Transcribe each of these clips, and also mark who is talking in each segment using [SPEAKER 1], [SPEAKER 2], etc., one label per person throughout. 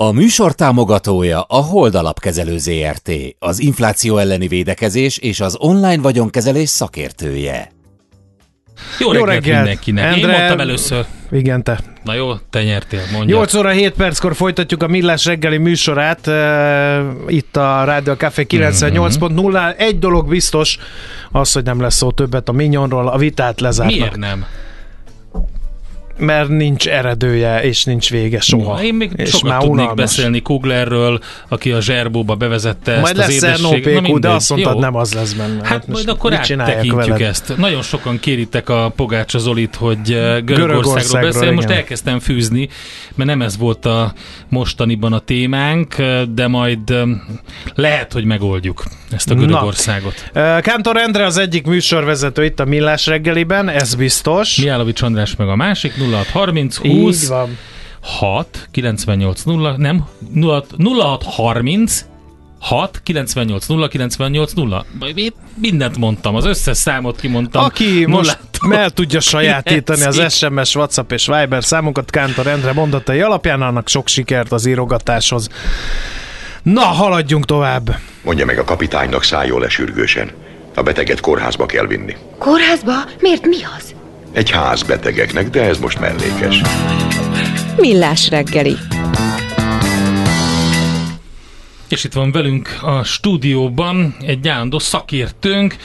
[SPEAKER 1] A műsor támogatója a Hold Alapkezelő ZRT, az infláció elleni védekezés és az online vagyonkezelés szakértője.
[SPEAKER 2] Jó, jó reggelt, mindenkinek. Endre... Én mondtam először.
[SPEAKER 3] Igen, te.
[SPEAKER 2] Na jó, te nyertél, mondja.
[SPEAKER 3] 8 óra 7 perckor folytatjuk a Millás reggeli műsorát. Uh, itt a Rádió Café 98.0. Egy dolog biztos, az, hogy nem lesz szó többet a Minyonról, a vitát lezárnak.
[SPEAKER 2] Miért nem?
[SPEAKER 3] Mert nincs eredője, és nincs vége soha.
[SPEAKER 2] Na, én még és sokat már tudnék unalmas. beszélni Kuglerről, aki a zserbóba bevezette
[SPEAKER 3] majd
[SPEAKER 2] ezt
[SPEAKER 3] lesz az édességet. de azt mondtad, Jó. nem az lesz benne.
[SPEAKER 2] Hát, hát majd akkor áttekintjük ezt. Nagyon sokan kéritek a Pogácsa Zolit, hogy eh, Görögországról beszél. Most elkezdtem fűzni, mert nem ez volt a mostaniban a témánk, eh, de majd eh, lehet, hogy megoldjuk ezt a Görögországot.
[SPEAKER 3] Na. Kántor Endre az egyik műsorvezető itt a Millás reggeliben, ez biztos.
[SPEAKER 2] Miálovics András meg a másik, 0630 20 Így van. 6 98 0, nem, 0630 6 98 0 98 0. Mindent mondtam, az összes számot kimondtam.
[SPEAKER 3] Aki most el tudja sajátítani az SMS, WhatsApp és Viber számunkat Kántor Endre mondatai alapján, annak sok sikert az írogatáshoz. Na, haladjunk tovább.
[SPEAKER 4] Mondja meg a kapitánynak szálljon le sürgősen. A beteget kórházba kell vinni.
[SPEAKER 5] Kórházba? Miért mi az?
[SPEAKER 4] Egy ház betegeknek, de ez most mellékes.
[SPEAKER 6] Millás reggeli.
[SPEAKER 2] És itt van velünk a stúdióban egy állandó szakértőnk,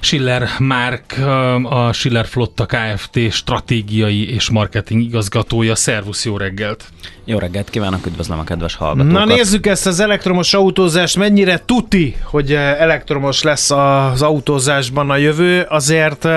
[SPEAKER 2] Schiller Márk, a Schiller Flotta Kft. stratégiai és marketing igazgatója. Szervusz, jó reggelt!
[SPEAKER 7] Jó reggelt kívánok, üdvözlöm a kedves hallgatókat!
[SPEAKER 3] Na nézzük ezt az elektromos autózást, mennyire tuti, hogy elektromos lesz az autózásban a jövő, azért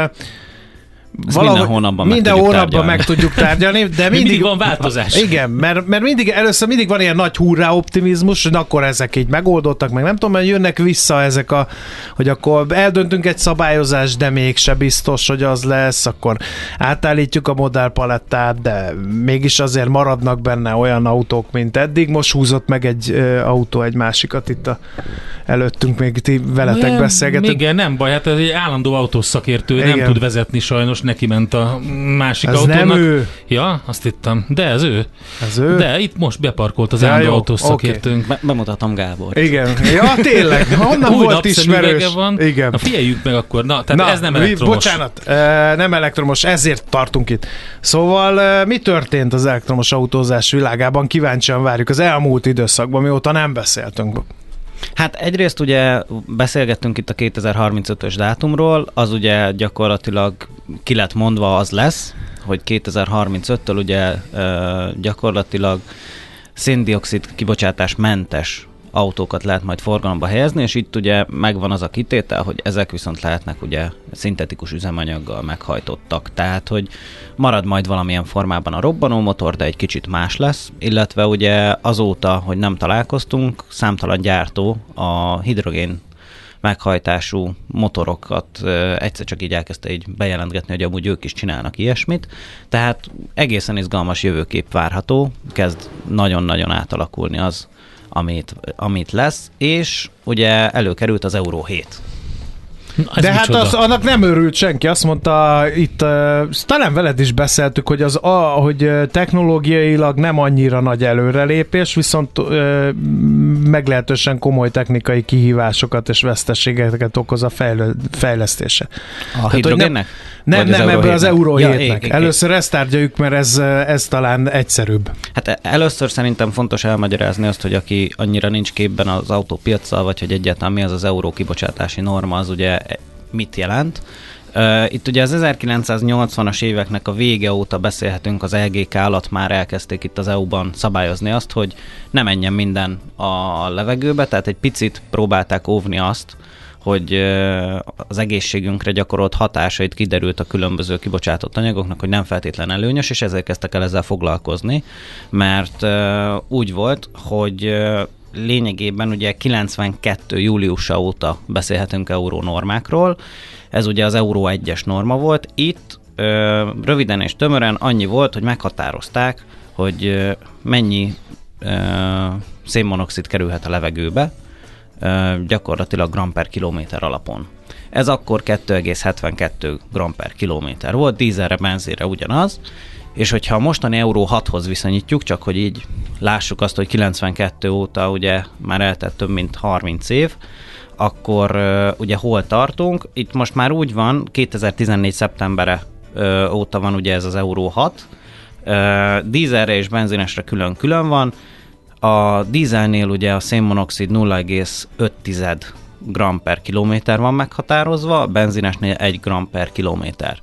[SPEAKER 7] Valahogy minden hónapban
[SPEAKER 3] minden
[SPEAKER 7] meg
[SPEAKER 3] hónapban
[SPEAKER 7] tárgyalni.
[SPEAKER 3] meg tudjuk tárgyalni, de mindig,
[SPEAKER 2] mindig van változás.
[SPEAKER 3] Igen, mert, mert mindig, először mindig van ilyen nagy hurrá optimizmus, hogy akkor ezek így megoldottak, meg nem tudom, mert jönnek vissza ezek a, hogy akkor eldöntünk egy szabályozást, de mégse biztos, hogy az lesz, akkor átállítjuk a modellpalettát, de mégis azért maradnak benne olyan autók, mint eddig. Most húzott meg egy ö, autó egy másikat itt a, előttünk, még ti veletek beszélgetünk.
[SPEAKER 2] Igen, nem baj, hát ez egy állandó autószakértő, igen. nem tud vezetni sajnos, neki ment a másik
[SPEAKER 3] ez
[SPEAKER 2] autónak.
[SPEAKER 3] nem ő.
[SPEAKER 2] Ja, azt hittem. De ez ő.
[SPEAKER 3] Ez ő?
[SPEAKER 2] De itt most beparkolt az állandó autószakértőnk.
[SPEAKER 7] Okay. Be- bemutatom Gábor.
[SPEAKER 3] Igen. Ja, tényleg. Honnan
[SPEAKER 2] Új
[SPEAKER 3] volt ismerős?
[SPEAKER 2] van.
[SPEAKER 3] Igen.
[SPEAKER 2] Na figyeljük meg akkor. Na, tehát Na, ez nem elektromos.
[SPEAKER 3] Bocsánat, nem elektromos, ezért tartunk itt. Szóval mi történt az elektromos autózás világában? Kíváncsian várjuk az elmúlt időszakban, mióta nem beszéltünk.
[SPEAKER 7] Hát egyrészt ugye beszélgettünk itt a 2035-ös dátumról, az ugye gyakorlatilag ki lett mondva az lesz, hogy 2035-től ugye gyakorlatilag széndiokszid kibocsátás mentes autókat lehet majd forgalomba helyezni, és itt ugye megvan az a kitétel, hogy ezek viszont lehetnek ugye szintetikus üzemanyaggal meghajtottak. Tehát, hogy marad majd valamilyen formában a robbanó motor, de egy kicsit más lesz, illetve ugye azóta, hogy nem találkoztunk, számtalan gyártó a hidrogén meghajtású motorokat egyszer csak így elkezdte így bejelentgetni, hogy amúgy ők is csinálnak ilyesmit. Tehát egészen izgalmas jövőkép várható, kezd nagyon-nagyon átalakulni az, amit, amit lesz, és ugye előkerült az Euró 7.
[SPEAKER 3] Ez De hát az, annak nem örült senki. Azt mondta itt, uh, talán veled is beszéltük, hogy az, a, hogy technológiailag nem annyira nagy előrelépés, viszont uh, meglehetősen komoly technikai kihívásokat és veszteségeket okoz a fejlő, fejlesztése.
[SPEAKER 7] A hidrogénnek?
[SPEAKER 3] Nem, nem, nem ebből az Euró ja, Először ezt tárgyaljuk, mert ez, ez talán egyszerűbb.
[SPEAKER 7] Hát először szerintem fontos elmagyarázni azt, hogy aki annyira nincs képben az autópiacsal, vagy hogy egyáltalán mi az az euró kibocsátási norma, az ugye mit jelent. Itt ugye az 1980-as éveknek a vége óta beszélhetünk, az LGK alatt már elkezdték itt az EU-ban szabályozni azt, hogy ne menjen minden a levegőbe, tehát egy picit próbálták óvni azt, hogy az egészségünkre gyakorolt hatásait kiderült a különböző kibocsátott anyagoknak, hogy nem feltétlen előnyös, és ezért kezdtek el ezzel foglalkozni, mert úgy volt, hogy lényegében ugye 92. júliusa óta beszélhetünk euró normákról. Ez ugye az euró 1-es norma volt. Itt ö, röviden és tömören annyi volt, hogy meghatározták, hogy ö, mennyi ö, szénmonoxid kerülhet a levegőbe, ö, gyakorlatilag gram per kilométer alapon. Ez akkor 2,72 gram per kilométer volt, dízelre, benzére ugyanaz, és hogyha a mostani Euró 6-hoz viszonyítjuk, csak hogy így lássuk azt, hogy 92 óta ugye már eltett több mint 30 év, akkor ugye hol tartunk? Itt most már úgy van, 2014. szeptembere óta van ugye ez az Euró 6, uh, dízelre és benzinesre külön-külön van, a dízelnél ugye a szénmonoxid 0,5 gram per kilométer van meghatározva, a benzinesnél 1 gram per kilométer.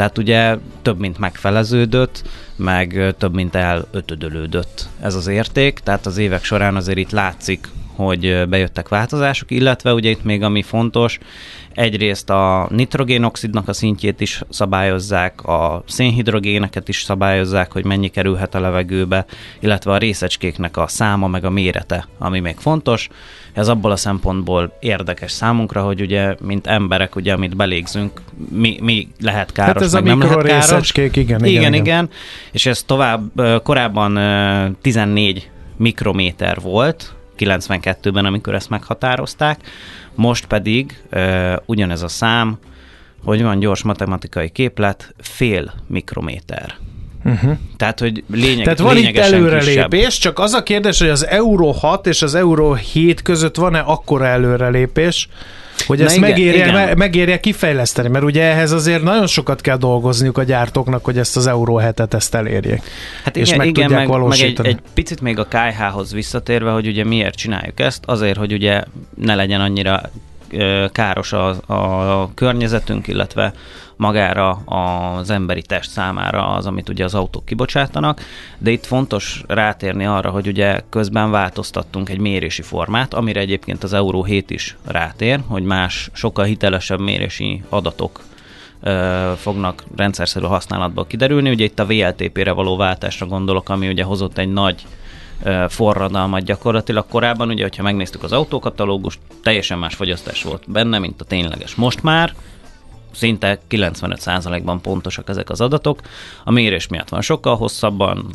[SPEAKER 7] Tehát ugye több, mint megfeleződött, meg több, mint elötödölődött ez az érték, tehát az évek során azért itt látszik, hogy bejöttek változások, illetve ugye itt még ami fontos, egyrészt a nitrogénoxidnak a szintjét is szabályozzák, a szénhidrogéneket is szabályozzák, hogy mennyi kerülhet a levegőbe, illetve a részecskéknek a száma meg a mérete, ami még fontos. Ez abból a szempontból érdekes számunkra, hogy ugye, mint emberek, ugye, amit belégzünk, mi, mi lehet káros, hát
[SPEAKER 3] ez meg a nem lehet káros. Igen, igen,
[SPEAKER 7] igen, igen, igen. És ez tovább, korábban 14 mikrométer volt, 92-ben, amikor ezt meghatározták, most pedig uh, ugyanez a szám, hogy van gyors matematikai képlet, fél mikrométer. Uh-huh. Tehát, hogy lényeg,
[SPEAKER 3] Tehát van itt előrelépés, kisebb. csak az a kérdés, hogy az Euro 6 és az Euro 7 között van-e akkora előrelépés, hogy Na ezt igen, megérje, igen. megérje kifejleszteni, mert ugye ehhez azért nagyon sokat kell dolgozniuk a gyártóknak, hogy ezt az Euro 7-et ezt elérjék.
[SPEAKER 7] Hát igen, és meg igen, tudják meg, meg egy, egy picit még a KH-hoz visszatérve, hogy ugye miért csináljuk ezt, azért, hogy ugye ne legyen annyira káros a, a környezetünk, illetve magára az emberi test számára az, amit ugye az autók kibocsátanak, de itt fontos rátérni arra, hogy ugye közben változtattunk egy mérési formát, amire egyébként az Euró 7 is rátér, hogy más, sokkal hitelesebb mérési adatok fognak rendszerszerű használatba kiderülni. Ugye itt a VLTP-re való váltásra gondolok, ami ugye hozott egy nagy forradalmat gyakorlatilag korábban, ugye, hogyha megnéztük az autókatalógust, teljesen más fogyasztás volt benne, mint a tényleges. Most már szinte 95%-ban pontosak ezek az adatok. A mérés miatt van sokkal hosszabban,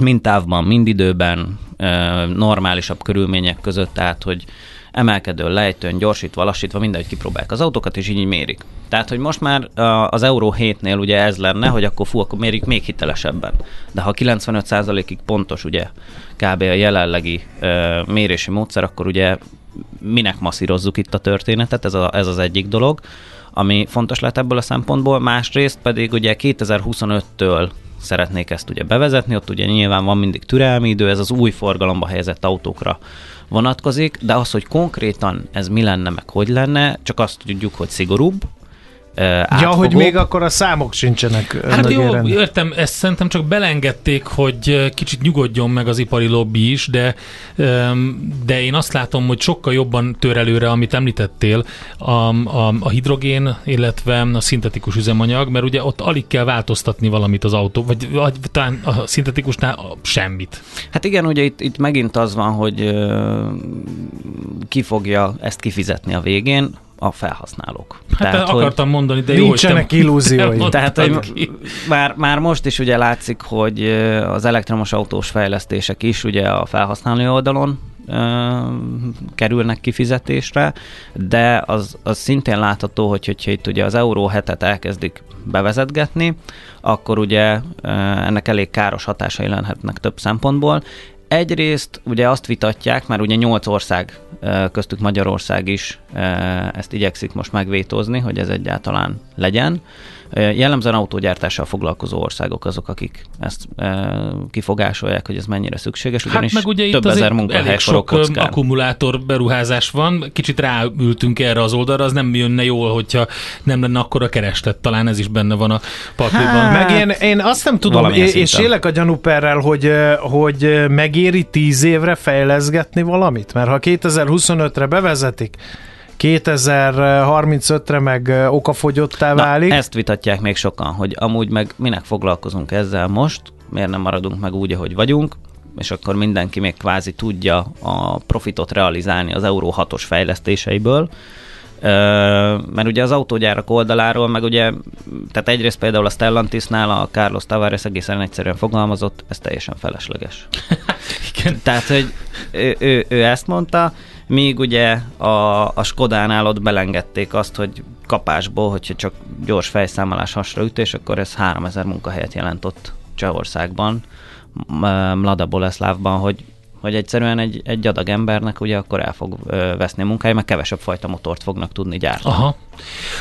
[SPEAKER 7] mind távban, mind időben, normálisabb körülmények között, tehát hogy emelkedő, lejtőn, gyorsítva, lassítva, mindegy kipróbálják az autókat, és így, így mérik. Tehát, hogy most már az Euró 7-nél ugye ez lenne, hogy akkor fú, akkor mérik még hitelesebben. De ha 95%-ig pontos ugye kb. a jelenlegi mérési módszer, akkor ugye minek masszírozzuk itt a történetet, ez, a, ez az egyik dolog, ami fontos lehet ebből a szempontból. Másrészt pedig ugye 2025-től szeretnék ezt ugye bevezetni, ott ugye nyilván van mindig türelmi idő, ez az új forgalomba helyezett autókra vonatkozik, de az, hogy konkrétan ez mi lenne, meg hogy lenne, csak azt tudjuk, hogy szigorúbb,
[SPEAKER 3] Ja, hogy még akkor a számok sincsenek.
[SPEAKER 2] Hát jó, érem. értem, ezt szerintem csak belengedték, hogy kicsit nyugodjon meg az ipari lobby is, de, de én azt látom, hogy sokkal jobban tör előre, amit említettél, a, a, a hidrogén, illetve a szintetikus üzemanyag, mert ugye ott alig kell változtatni valamit az autó, vagy, vagy talán a szintetikusnál semmit.
[SPEAKER 7] Hát igen, ugye itt, itt megint az van, hogy ki fogja ezt kifizetni a végén, a felhasználók.
[SPEAKER 2] Hát Tehát, akartam hogy mondani, de
[SPEAKER 3] jó, Nincsenek illúziói.
[SPEAKER 7] Tehát, hogy már, már most is ugye látszik, hogy az elektromos autós fejlesztések is ugye a felhasználói oldalon kerülnek kifizetésre, de az, az szintén látható, hogy hogyha itt ugye az Euró hetet elkezdik bevezetgetni, akkor ugye ennek elég káros hatásai lenhetnek több szempontból. Egyrészt ugye azt vitatják, mert ugye nyolc ország, köztük Magyarország is ezt igyekszik most megvétózni, hogy ez egyáltalán legyen. Jellemzően autógyártással foglalkozó országok azok, akik ezt kifogásolják, hogy ez mennyire szükséges,
[SPEAKER 2] hát ugyanis hát meg ugye több itt ezer munkahely sok kockán. akkumulátor beruházás van, kicsit ráültünk erre az oldalra, az nem jönne jól, hogyha nem lenne akkor a kereslet, talán ez is benne van a pakliban. Hát,
[SPEAKER 3] meg én, én azt nem tudom, és élek a gyanúperrel, hogy, hogy megéri tíz évre fejleszgetni valamit, mert ha 2025-re bevezetik, 2035-re meg okafogyottá válik.
[SPEAKER 7] Na, ezt vitatják még sokan, hogy amúgy meg minek foglalkozunk ezzel most, miért nem maradunk meg úgy, ahogy vagyunk. és akkor mindenki még kvázi tudja a profitot realizálni az Euró 6-os fejlesztéseiből, mert ugye az autógyárak oldaláról, meg ugye, tehát egyrészt például a Stellantisnál a Carlos Tavares egészen egyszerűen fogalmazott, ez teljesen felesleges. Igen. Tehát, hogy ő, ő, ő ezt mondta, míg ugye a, a Skodánál ott belengedték azt, hogy kapásból, hogyha csak gyors fejszámolás hasraütés, akkor ez 3000 munkahelyet jelentott Csehországban, Mlada Boleszlávban, hogy hogy egyszerűen egy, egy adag embernek ugye akkor el fog veszni a munkája, mert kevesebb fajta motort fognak tudni gyártani.
[SPEAKER 2] Aha.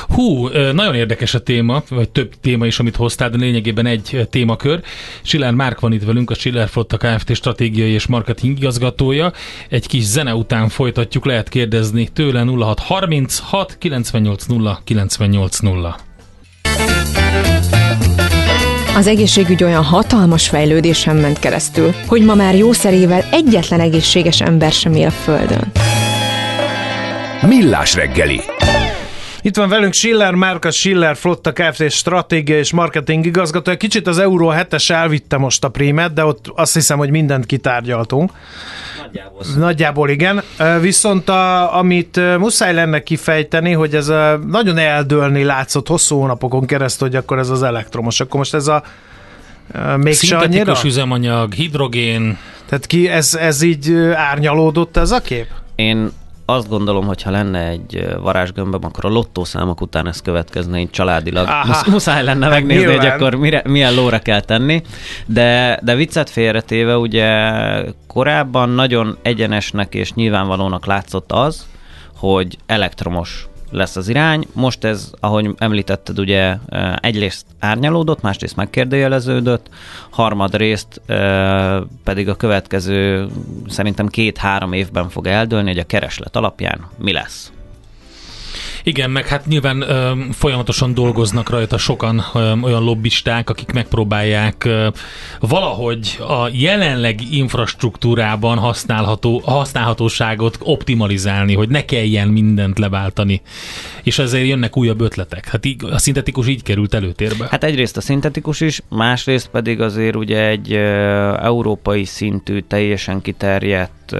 [SPEAKER 2] Hú, nagyon érdekes a téma, vagy több téma is, amit hoztál, de lényegében egy témakör. Schiller Márk van itt velünk, a Schiller Flotta Kft. stratégiai és marketing igazgatója. Egy kis zene után folytatjuk, lehet kérdezni tőle 0636 980 980.
[SPEAKER 6] Az egészségügy olyan hatalmas fejlődésen ment keresztül, hogy ma már jószerével egyetlen egészséges ember sem él a Földön.
[SPEAKER 4] Millás reggeli.
[SPEAKER 3] Itt van velünk Schiller Márka, Schiller Flotta Kft. stratégia és marketing igazgató. Kicsit az Euró 7-es elvitte most a prímet, de ott azt hiszem, hogy mindent kitárgyaltunk. Nagyjából. Nagyjából igen. Viszont a, amit muszáj lenne kifejteni, hogy ez a, nagyon eldőlni látszott hosszú hónapokon keresztül, hogy akkor ez az elektromos. Akkor most ez a
[SPEAKER 2] még annyira? üzemanyag, hidrogén.
[SPEAKER 3] Tehát ki, ez, ez így árnyalódott ez a kép?
[SPEAKER 7] Én azt gondolom, hogy ha lenne egy varázsgömböm, akkor a lottószámok után ez következne így családilag. Musz, muszáj lenne megnézni, Nyilván. hogy akkor mire, milyen lóra kell tenni. De, de viccet félretéve, ugye korábban nagyon egyenesnek és nyilvánvalónak látszott az, hogy elektromos lesz az irány. Most ez, ahogy említetted, ugye egyrészt árnyalódott, másrészt megkérdőjeleződött, harmadrészt pedig a következő szerintem két-három évben fog eldőlni, hogy a kereslet alapján mi lesz.
[SPEAKER 2] Igen, meg hát nyilván ö, folyamatosan dolgoznak rajta sokan ö, olyan lobbisták, akik megpróbálják ö, valahogy a jelenlegi infrastruktúrában használható, használhatóságot optimalizálni, hogy ne kelljen mindent leváltani. És ezért jönnek újabb ötletek. Hát így, a szintetikus így került előtérbe.
[SPEAKER 7] Hát egyrészt a szintetikus is, másrészt pedig azért ugye egy ö, európai szintű, teljesen kiterjedt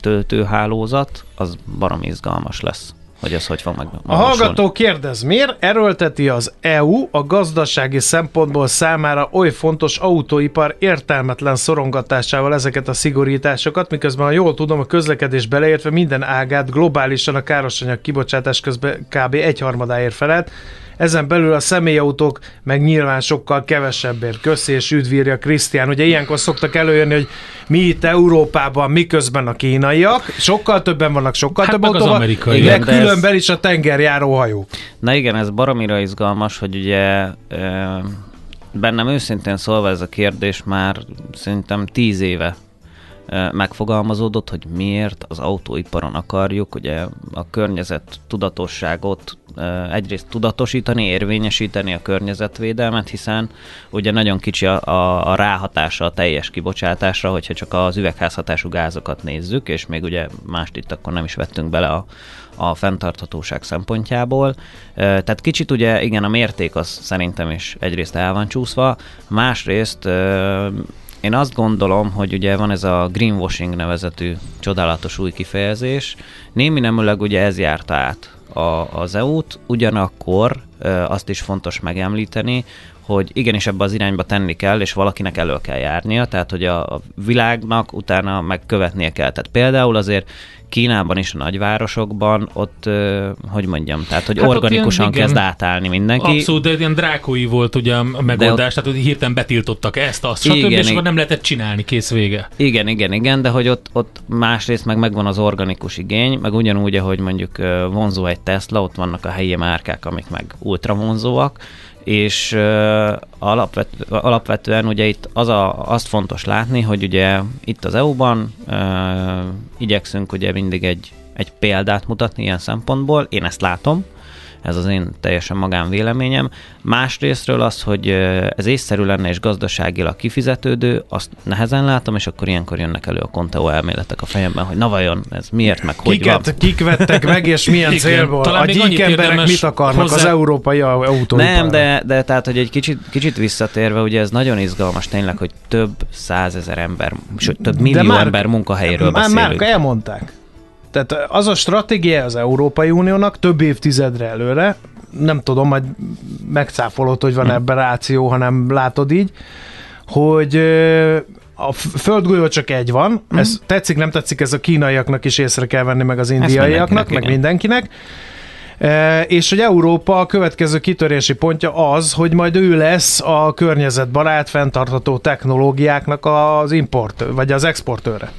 [SPEAKER 7] töltőhálózat, az barom izgalmas lesz hogy ez hogy fog meg.
[SPEAKER 3] A hallgató kérdez, miért erőlteti az EU a gazdasági szempontból számára oly fontos autóipar értelmetlen szorongatásával ezeket a szigorításokat, miközben, ha jól tudom, a közlekedés beleértve minden ágát globálisan a károsanyag kibocsátás közben kb. egyharmadáért felelt, ezen belül a személyautók meg nyilván sokkal kevesebbért. Köszi és üdvírja Krisztián. Ugye ilyenkor szoktak előjönni, hogy mi itt Európában, miközben a kínaiak, sokkal többen vannak, sokkal hát több autóval, az amerikai. Igen, különben ez... is a tengerjáró hajók.
[SPEAKER 7] Na igen, ez baromira izgalmas, hogy ugye bennem őszintén szólva ez a kérdés már szerintem tíz éve megfogalmazódott, hogy miért az autóiparon akarjuk ugye a környezet tudatosságot egyrészt tudatosítani, érvényesíteni a környezetvédelmet, hiszen ugye nagyon kicsi a, a, a ráhatása a teljes kibocsátásra, hogyha csak az üvegházhatású gázokat nézzük, és még ugye mást itt akkor nem is vettünk bele a, a fenntarthatóság szempontjából. Tehát kicsit ugye igen, a mérték az szerintem is egyrészt el van csúszva, másrészt én azt gondolom, hogy ugye van ez a greenwashing nevezetű csodálatos új kifejezés. Némi nemüleg ugye ez járta át a, az EU-t, ugyanakkor azt is fontos megemlíteni, hogy igenis ebbe az irányba tenni kell, és valakinek elő kell járnia, tehát hogy a, világnak utána megkövetnie kell. Tehát például azért Kínában is a nagyvárosokban, ott, hogy mondjam, tehát hogy hát organikusan ilyen, kezd átállni mindenki.
[SPEAKER 2] Abszolút, de ilyen drákói volt ugye a megoldás, ott, tehát hogy hirtelen betiltottak ezt, azt, igen, stb. és akkor nem lehetett csinálni, kész vége.
[SPEAKER 7] Igen, igen, igen, de hogy ott, ott másrészt meg megvan az organikus igény, meg ugyanúgy, ahogy mondjuk vonzó egy Tesla, ott vannak a helyi márkák, amik meg ultra vonzóak, és alapvet, alapvetően ugye itt az a, azt fontos látni, hogy ugye itt az EU-ban uh, igyekszünk ugye mindig egy, egy példát mutatni ilyen szempontból, én ezt látom, ez az én teljesen magánvéleményem. Másrésztről az, hogy ez észszerű lenne és gazdaságilag kifizetődő, azt nehezen látom, és akkor ilyenkor jönnek elő a Conteo elméletek a fejemben, hogy na vajon ez miért, meg hogy
[SPEAKER 3] Kiket,
[SPEAKER 7] van.
[SPEAKER 3] Kik vettek meg, és milyen Igen, célból? Talán a gyík emberek mit akarnak hozzá... az európai autóiparra?
[SPEAKER 7] Nem, de, de tehát, hogy egy kicsit, kicsit visszatérve, ugye ez nagyon izgalmas tényleg, hogy több százezer ember, sőt, több millió már, ember munkahelyéről már, beszélünk.
[SPEAKER 3] Már elmondták. Tehát az a stratégia az Európai Uniónak több évtizedre előre, nem tudom, majd megcáfolod, hogy van hmm. ebben ráció, hanem látod így, hogy a földgolyó csak egy van, hmm. ez tetszik, nem tetszik, ez a kínaiaknak is észre kell venni, meg az indiaiaknak, meg mindenkinek. E, és hogy Európa a következő kitörési pontja az, hogy majd ő lesz a környezetbarát, fenntartható technológiáknak az import, vagy az exportőre.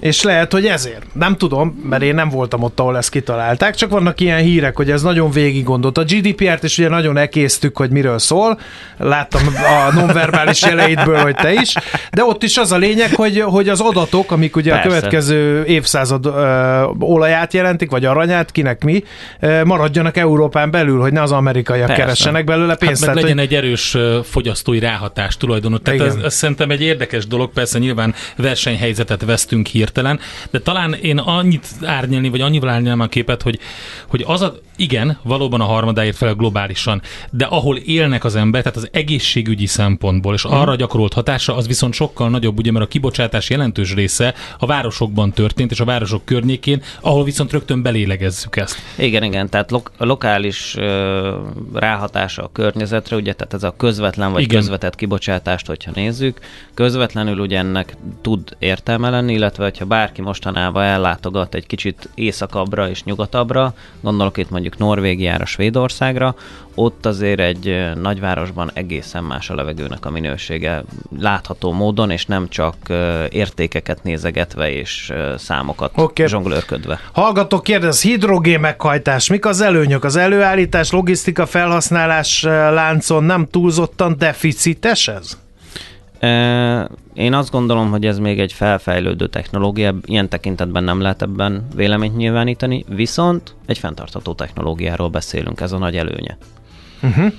[SPEAKER 3] És lehet, hogy ezért. Nem tudom, mert én nem voltam ott, ahol ezt kitalálták, csak vannak ilyen hírek, hogy ez nagyon végig gondolt. A GDPR-t is ugye nagyon ekésztük, hogy miről szól. Láttam a nonverbális jeleidből, hogy te is. De ott is az a lényeg, hogy, hogy az adatok, amik ugye Persze. a következő évszázad ö, olaját jelentik, vagy aranyát, kinek mi, ö, maradjanak Európán belül, hogy ne az amerikaiak Persze. keressenek belőle pénzt.
[SPEAKER 2] Hát meg legyen hogy... egy erős fogyasztói ráhatás tulajdonot. Tehát ez, ez szerintem egy érdekes dolog, persze nyilván versenyhelyzetet vesztünk hír hirtelen, de talán én annyit árnyalni, vagy annyival árnyalnám a képet, hogy, hogy az a, igen, valóban a harmadáért fel globálisan, de ahol élnek az ember, tehát az egészségügyi szempontból, és arra gyakorolt hatása, az viszont sokkal nagyobb, ugye, mert a kibocsátás jelentős része a városokban történt, és a városok környékén, ahol viszont rögtön belélegezzük ezt.
[SPEAKER 7] Igen, igen, tehát lo- lokális ö, ráhatása a környezetre, ugye, tehát ez a közvetlen vagy igen. közvetett kibocsátást, hogyha nézzük, közvetlenül ugye ennek tud értelme lenni, illetve hogyha bárki mostanában ellátogat egy kicsit északabbra és nyugatabbra, gondolok itt mondjuk Norvégiára, Svédországra, ott azért egy nagyvárosban egészen más a levegőnek a minősége látható módon, és nem csak értékeket nézegetve és számokat okay. zsonglőrködve.
[SPEAKER 3] Hallgatok, kérdez, hidrogén meghajtás, mik az előnyök? Az előállítás, logisztika, felhasználás láncon nem túlzottan deficites ez?
[SPEAKER 7] Én azt gondolom, hogy ez még egy felfejlődő technológia, ilyen tekintetben nem lehet ebben véleményt nyilvánítani, viszont egy fenntartható technológiáról beszélünk, ez a nagy előnye.
[SPEAKER 3] Uh-huh.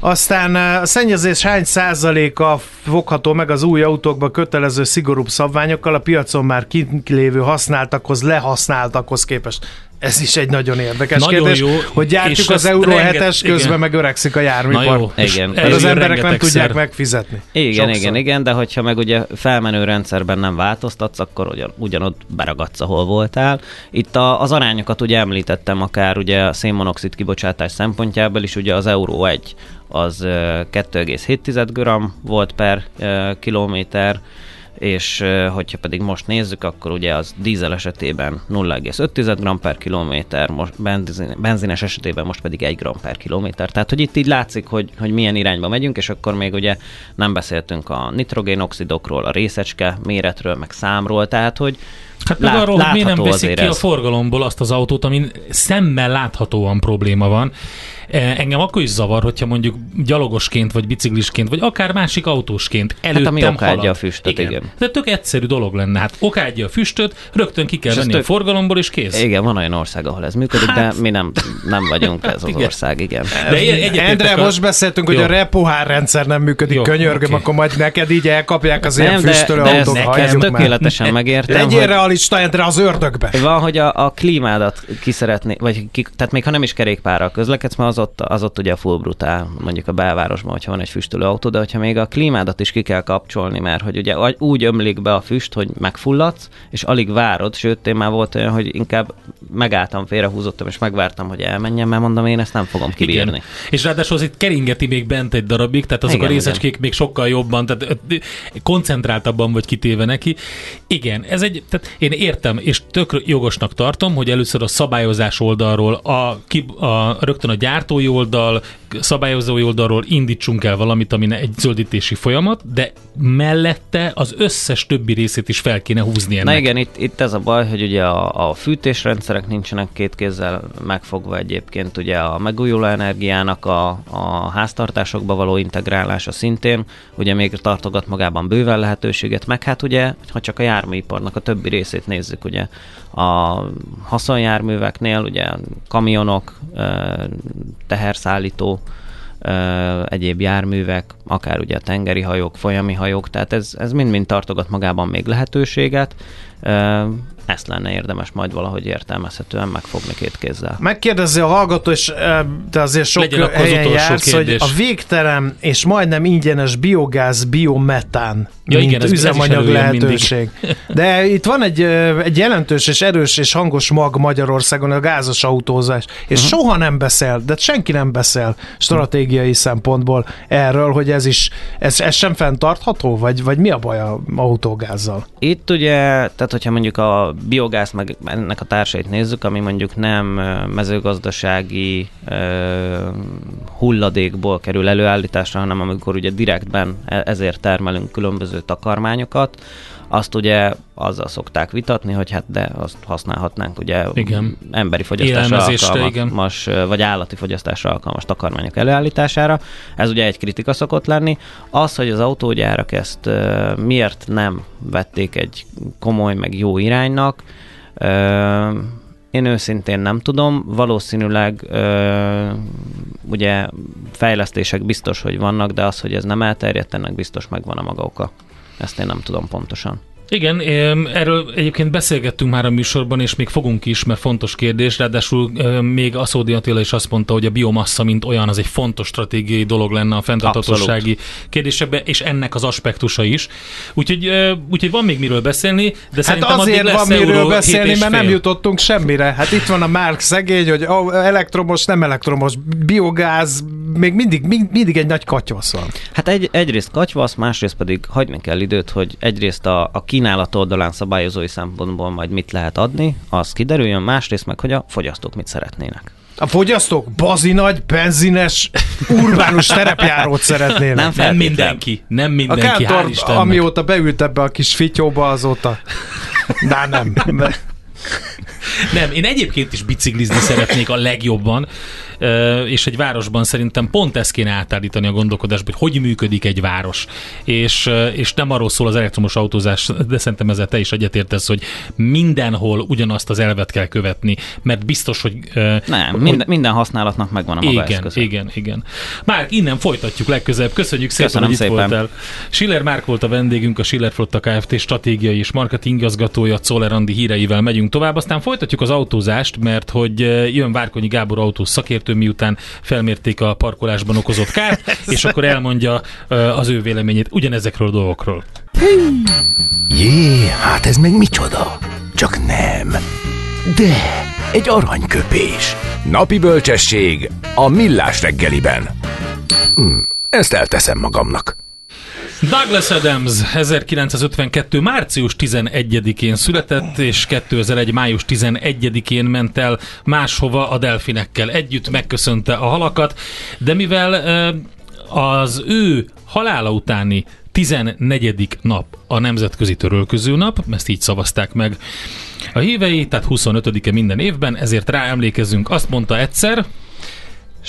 [SPEAKER 3] Aztán a szennyezés hány százaléka fogható meg az új autókba kötelező szigorúbb szabványokkal a piacon már kint lévő használtakhoz, lehasználtakhoz képest? Ez is egy nagyon érdekes nagyon kérdés, jó, hogy gyártjuk az Euro 7-es, közben igen. meg öregszik a járműpar.
[SPEAKER 7] jó, igen.
[SPEAKER 3] Mert az emberek nem tudják megfizetni.
[SPEAKER 7] Igen, Sokszor. igen, igen, de hogyha meg ugye felmenő rendszerben nem változtatsz, akkor ugyan, ugyanott beragadsz, ahol voltál. Itt a, az arányokat ugye említettem, akár ugye a szénmonoxid kibocsátás szempontjából is, ugye az Euro 1 az 2,7 g volt per kilométer, és hogyha pedig most nézzük, akkor ugye az dízel esetében 0,5 g per kilométer, most benzin, benzines esetében most pedig 1 g per kilométer. Tehát, hogy itt így látszik, hogy, hogy milyen irányba megyünk, és akkor még ugye nem beszéltünk a nitrogénoxidokról, a részecske méretről, meg számról, tehát, hogy
[SPEAKER 2] Hát meg arról, hogy miért nem veszik ki ez. a forgalomból azt az autót, amin szemmel láthatóan probléma van. E, engem akkor is zavar, hogyha mondjuk gyalogosként, vagy biciklisként, vagy akár másik autósként előttem hát, ami
[SPEAKER 7] okádja halad. a füstöt, igen. igen.
[SPEAKER 2] De tök egyszerű dolog lenne. Hát okádja a füstöt, rögtön ki kell venni tök... a forgalomból, és kész.
[SPEAKER 7] Igen, van olyan ország, ahol ez működik, hát... de mi nem, nem vagyunk ez az igen. ország, igen.
[SPEAKER 3] De Endre, a... most beszéltünk, Jó. hogy a repohár rendszer nem működik, Jó, könyörgöm, okay. akkor majd neked így elkapják az nem, ilyen füstölő autók.
[SPEAKER 7] Ez tökéletesen megértem.
[SPEAKER 3] Legyél realista, Endre, az ördögbe.
[SPEAKER 7] Van, hogy a, a klímádat ki szeretné, vagy ki, tehát még ha nem is kerékpárral közlekedsz, mert az ott, az ott ugye full brutál, mondjuk a belvárosban, hogyha van egy füstölő autó, de hogyha még a klímádat is ki kell kapcsolni, mert hogy ugye úgy ömlik be a füst, hogy megfulladsz, és alig várod, sőt, én már volt olyan, hogy inkább megálltam, félrehúzottam, és megvártam, hogy elmenjen, mert mondom, én ezt nem fogom kibírni. Igen.
[SPEAKER 2] És ráadásul az itt keringeti még bent egy darabig, tehát azok igen, a részecskék igen. még sokkal jobban, tehát koncentráltabban vagy kitéve neki. Igen, ez egy, tehát én értem, és tök jogosnak tartom, hogy először a szabályozás oldalról, a, a, a rögtön a gyártói oldal, szabályozói oldalról indítsunk el valamit, ami egy zöldítési folyamat, de mellette az összes többi részét is fel kéne húzni ennek.
[SPEAKER 7] Na igen, itt, itt ez a baj, hogy ugye a, a fűtésrendszerek nincsenek két kézzel megfogva egyébként, ugye a megújuló energiának a, a háztartásokba való integrálása szintén, ugye még tartogat magában bőven lehetőséget, meg hát ugye, ha csak a járműiparnak a többi részét nézzük, ugye a haszonjárműveknél, ugye kamionok, teherszállító, egyéb járművek, akár ugye a tengeri hajók, folyami hajók, tehát ez, ez mind-mind tartogat magában még lehetőséget ezt lenne érdemes majd valahogy értelmezhetően megfogni két kézzel.
[SPEAKER 3] Megkérdezi a hallgató, és te azért sok Legyen helyen jársz, kérdés. hogy a végtelen és majdnem ingyenes biogáz, biometán, ja, mint igen, ez, üzemanyag ez lehetőség. De itt van egy, egy jelentős és erős és hangos mag Magyarországon a gázos autózás, és uh-huh. soha nem beszél, de senki nem beszél stratégiai uh-huh. szempontból erről, hogy ez is, ez, ez sem fenntartható, vagy, vagy mi a baj a autógázzal?
[SPEAKER 7] Itt ugye, tehát hogyha mondjuk a biogáz meg ennek a társait nézzük, ami mondjuk nem mezőgazdasági hulladékból kerül előállításra, hanem amikor ugye direktben e-, ezért termelünk különböző takarmányokat, azt ugye azzal szokták vitatni, hogy hát de azt használhatnánk ugye igen. emberi fogyasztásra alkalmas, igen. vagy állati fogyasztásra alkalmas takarmányok előállítására. Ez ugye egy kritika szokott lenni. Az, hogy az autógyárak ezt miért nem vették egy komoly, meg jó iránynak, én őszintén nem tudom, valószínűleg ö, ugye fejlesztések biztos, hogy vannak, de az, hogy ez nem elterjedt, ennek biztos megvan a maga oka. Ezt én nem tudom pontosan.
[SPEAKER 2] Igen, erről egyébként beszélgettünk már a műsorban, és még fogunk is, mert fontos kérdés, ráadásul még Aszódi Attila is azt mondta, hogy a biomassa, mint olyan, az egy fontos stratégiai dolog lenne a fenntarthatósági kérdésekben, és ennek az aspektusa is. Úgyhogy, úgyhogy van még miről beszélni, de hát szerintem
[SPEAKER 3] azért
[SPEAKER 2] lesz
[SPEAKER 3] van miről beszélni, mert nem jutottunk semmire. Hát itt van a Márk szegény, hogy elektromos, nem elektromos, biogáz, még mindig, mindig egy nagy katyvasz van.
[SPEAKER 7] Hát egy, egyrészt katyvasz, másrészt pedig hagyni kell időt, hogy egyrészt a, a kínálat oldalán szabályozói szempontból majd mit lehet adni, az kiderüljön, másrészt meg, hogy a fogyasztók mit szeretnének.
[SPEAKER 3] A fogyasztók bazi nagy, benzines, urbánus terepjárót szeretnének.
[SPEAKER 2] Nem, nem mindenki, nem mindenki, a Kántor, hál' Istennek.
[SPEAKER 3] amióta beült ebbe a kis fityóba, azóta... Na nem.
[SPEAKER 2] Nem, én egyébként is biciklizni szeretnék a legjobban, és egy városban szerintem pont ezt kéne átállítani a gondolkodásba, hogy hogy működik egy város. És, és nem arról szól az elektromos autózás, de szerintem ezzel te is egyetértesz, hogy mindenhol ugyanazt az elvet kell követni, mert biztos, hogy...
[SPEAKER 7] Nem, hogy, minden, minden használatnak megvan a maga
[SPEAKER 2] Igen, eszköze. igen, igen. Már innen folytatjuk legközelebb. Köszönjük szépen,
[SPEAKER 7] Köszönöm
[SPEAKER 2] hogy
[SPEAKER 7] itt szépen. voltál.
[SPEAKER 2] Schiller Márk volt a vendégünk, a Schiller Flotta Kft. stratégiai és marketing igazgatója, Czoller Andi híreivel megyünk tovább. Aztán folytatjuk az autózást, mert hogy jön Várkonyi Gábor autós szakértő, szakértő, miután felmérték a parkolásban okozott kárt, és akkor elmondja az ő véleményét ugyanezekről a dolgokról.
[SPEAKER 8] Jé, hát ez meg micsoda? Csak nem. De, egy aranyköpés. Napi bölcsesség a millás reggeliben. Hm, ezt elteszem magamnak.
[SPEAKER 2] Douglas Adams 1952. március 11-én született, és 2001. május 11-én ment el máshova a delfinekkel együtt, megköszönte a halakat, de mivel az ő halála utáni 14. nap a Nemzetközi Törölköző Nap, ezt így szavazták meg a hívei, tehát 25-e minden évben, ezért ráemlékezünk. Azt mondta egyszer,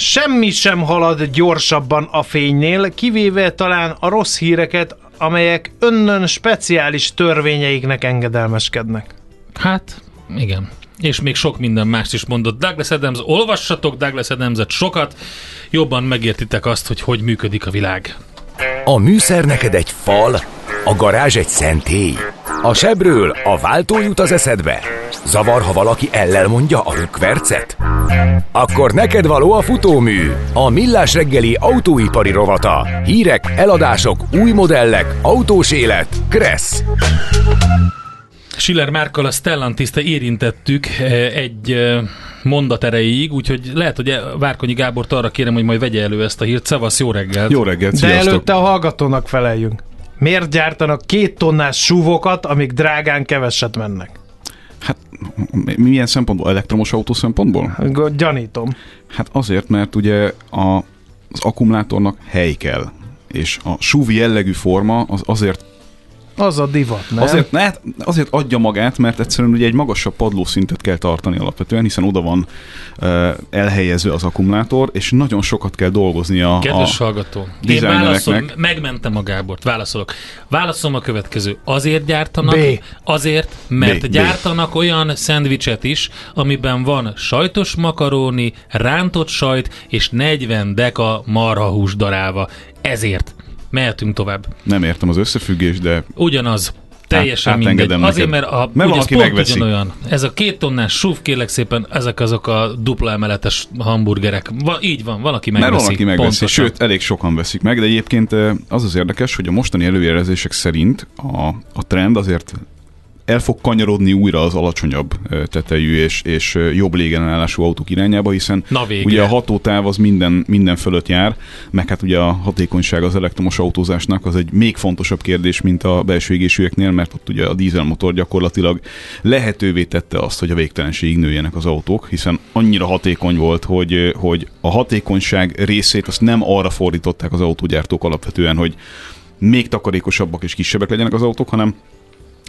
[SPEAKER 3] Semmi sem halad gyorsabban a fénynél, kivéve talán a rossz híreket, amelyek önnön speciális törvényeiknek engedelmeskednek.
[SPEAKER 2] Hát, igen. És még sok minden mást is mondott Douglas Adams. Olvassatok Douglas adams sokat, jobban megértitek azt, hogy hogy működik a világ.
[SPEAKER 8] A műszer neked egy fal, a garázs egy szentély. A sebről a váltó jut az eszedbe. Zavar, ha valaki ellel mondja a rükvercet? Akkor neked való a futómű, a millás reggeli autóipari rovata. Hírek, eladások, új modellek, autós élet. Kressz.
[SPEAKER 2] Schiller Márkkal a Stellantis-te érintettük eh, egy eh, mondat erejéig, úgyhogy lehet, hogy Várkonyi Gábor arra kérem, hogy majd vegye elő ezt a hírt. Szevasz, jó reggelt!
[SPEAKER 9] Jó reggelt,
[SPEAKER 3] De előtte a hallgatónak feleljünk. Miért gyártanak két tonnás súvokat, amik drágán keveset mennek?
[SPEAKER 9] Hát milyen szempontból? Elektromos autó szempontból?
[SPEAKER 3] Gyanítom.
[SPEAKER 9] Hát azért, mert ugye a az akkumulátornak hely kell. És a SUV jellegű forma az azért
[SPEAKER 3] az a divat, nem?
[SPEAKER 9] Azért, ne, azért adja magát, mert egyszerűen ugye egy magasabb padlószintet kell tartani alapvetően, hiszen oda van uh, elhelyezve az akkumulátor, és nagyon sokat kell dolgozni a
[SPEAKER 2] Kedves a hallgató, én válaszol, megmentem a Gábort, válaszolok. Válaszolom a következő. Azért gyártanak, B. azért, mert B. gyártanak B. olyan szendvicset is, amiben van sajtos makaróni, rántott sajt és 40 deka marhahús darálva. Ezért. Mehetünk tovább.
[SPEAKER 9] Nem értem az összefüggést, de...
[SPEAKER 2] Ugyanaz. Teljesen
[SPEAKER 9] Át,
[SPEAKER 2] mindegy. Azért, mert, a,
[SPEAKER 9] mert valaki megveszi.
[SPEAKER 2] Ugyanolyan. Ez a két tonnás súf, kérlek szépen, ezek azok a dupla emeletes hamburgerek. Va, így van, valaki megveszi.
[SPEAKER 9] Mert valaki megveszi, pontosan. sőt, elég sokan veszik meg, de egyébként az az érdekes, hogy a mostani előjelezések szerint a, a trend azért el fog kanyarodni újra az alacsonyabb tetejű és, és jobb légenállású autók irányába, hiszen
[SPEAKER 2] Na
[SPEAKER 9] ugye a hatótáv az minden, minden fölött jár, meg hát ugye a hatékonyság az elektromos autózásnak az egy még fontosabb kérdés, mint a belső égésűeknél, mert ott ugye a dízelmotor gyakorlatilag lehetővé tette azt, hogy a végtelenségig nőjenek az autók, hiszen annyira hatékony volt, hogy, hogy a hatékonyság részét azt nem arra fordították az autógyártók alapvetően, hogy még takarékosabbak és kisebbek legyenek az autók, hanem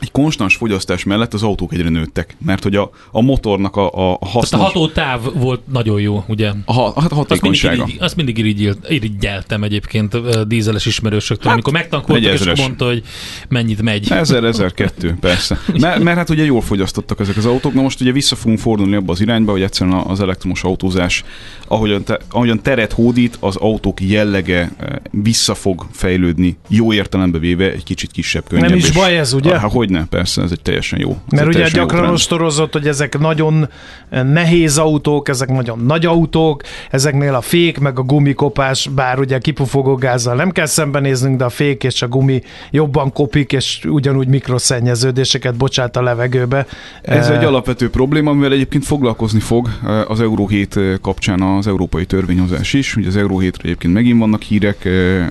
[SPEAKER 9] egy konstans fogyasztás mellett az autók egyre nőttek, mert hogy a, a motornak a, a hasznos...
[SPEAKER 2] Tehát a hatótáv volt nagyon jó, ugye?
[SPEAKER 9] A, ha, a hatékonysága.
[SPEAKER 2] Azt mindig, irigy, azt mindig irigyeltem egyébként a dízeles ismerősöktől, hát, amikor megtankoltak, és mondta, hogy mennyit megy.
[SPEAKER 9] Ezer, ezer, kettő, persze. Mert, mert hát ugye jól fogyasztottak ezek az autók, na most ugye vissza fogunk fordulni abba az irányba, hogy egyszerűen az elektromos autózás, ahogyan, te, ahogyan teret hódít, az autók jellege vissza fog fejlődni, jó értelembe véve egy kicsit kisebb, könnyebb.
[SPEAKER 3] Nem is baj ez, ugye?
[SPEAKER 9] Ah, hogy ne, persze, ez egy teljesen jó.
[SPEAKER 3] Mert ugye gyakran ostorozott, hogy ezek nagyon nehéz autók, ezek nagyon nagy autók, ezeknél a fék meg a gumikopás, bár ugye kipufogó gázzal nem kell szembenéznünk, de a fék és a gumi jobban kopik, és ugyanúgy mikroszennyeződéseket bocsát a levegőbe.
[SPEAKER 9] Ez egy alapvető probléma, amivel egyébként foglalkozni fog az Euró 7 kapcsán az európai törvényhozás is. Ugye az Euró 7 egyébként megint vannak hírek,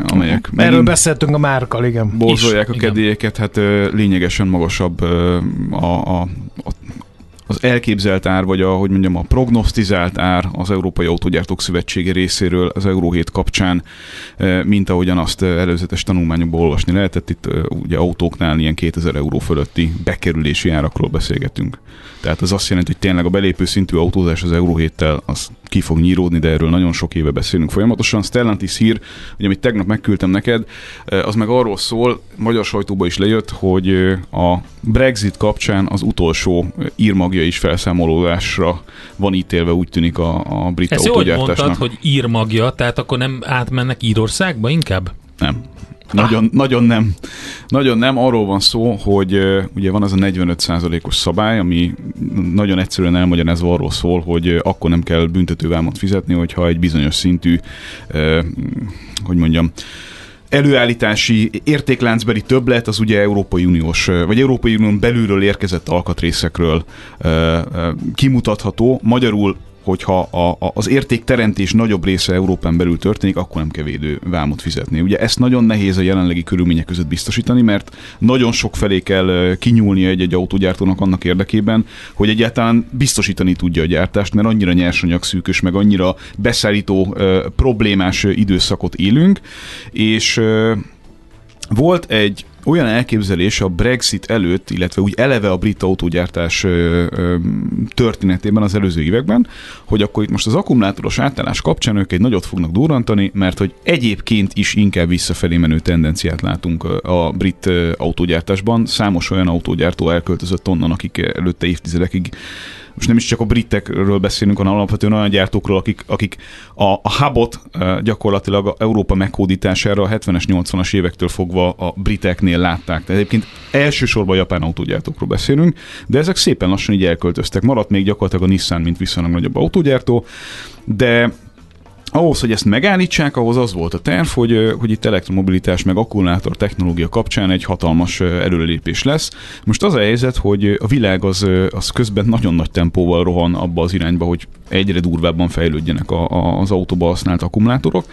[SPEAKER 9] amelyek
[SPEAKER 3] Erről beszéltünk a márkal, igen.
[SPEAKER 9] Borzolják a kedélyeket, hát lényegesen magasabb a, a, a az elképzelt ár, vagy a, hogy mondjam, a prognosztizált ár az Európai Autógyártók Szövetsége részéről az Euró 7 kapcsán, mint ahogyan azt előzetes tanulmányokból olvasni lehetett. Itt ugye autóknál ilyen 2000 euró fölötti bekerülési árakról beszélgetünk. Tehát az azt jelenti, hogy tényleg a belépő szintű autózás az Euró 7-tel az ki fog nyíródni, de erről nagyon sok éve beszélünk folyamatosan. Stellantis hír, hogy amit tegnap megküldtem neked, az meg arról szól, magyar sajtóba is lejött, hogy a Brexit kapcsán az utolsó írmagja is felszámolódásra van ítélve, úgy tűnik a, a brit
[SPEAKER 2] Ezt
[SPEAKER 9] autógyártásnak.
[SPEAKER 2] Ezt mondtad, hogy írmagja, tehát akkor nem átmennek Írországba inkább?
[SPEAKER 9] Nem. Nagyon, ah. nagyon nem. Nagyon nem. Arról van szó, hogy ugye van az a 45%-os szabály, ami nagyon egyszerűen elmagyarázva arról szól, hogy akkor nem kell büntetővámot fizetni, hogyha egy bizonyos szintű, hogy mondjam, előállítási értékláncbeli többlet az ugye Európai Uniós, vagy Európai Unión belülről érkezett alkatrészekről kimutatható. Magyarul hogyha a, a, az értékteremtés nagyobb része Európán belül történik, akkor nem kell védő vámot fizetni. Ugye ezt nagyon nehéz a jelenlegi körülmények között biztosítani, mert nagyon sok felé kell kinyúlnia egy-egy autógyártónak annak érdekében, hogy egyáltalán biztosítani tudja a gyártást, mert annyira nyersanyag szűkös, meg annyira beszállító problémás időszakot élünk, és volt egy olyan elképzelés a Brexit előtt, illetve úgy eleve a brit autógyártás történetében az előző években, hogy akkor itt most az akkumulátoros átállás kapcsán ők egy nagyot fognak durrantani, mert hogy egyébként is inkább visszafelé menő tendenciát látunk a brit autógyártásban. Számos olyan autógyártó elköltözött onnan, akik előtte évtizedekig most nem is csak a britekről beszélünk, hanem alapvetően olyan gyártókról, akik, akik a, a hubot gyakorlatilag a Európa meghódítására a 70-es, 80-as évektől fogva a briteknél látták. Tehát egyébként elsősorban a japán autógyártókról beszélünk, de ezek szépen lassan így elköltöztek. Maradt még gyakorlatilag a Nissan, mint viszonylag nagyobb autógyártó, de ahhoz, hogy ezt megállítsák, ahhoz az volt a terv, hogy, hogy itt elektromobilitás meg akkumulátor technológia kapcsán egy hatalmas előrelépés lesz. Most az a helyzet, hogy a világ az, az közben nagyon nagy tempóval rohan abba az irányba, hogy egyre durvábban fejlődjenek a, a, az autóba használt akkumulátorok.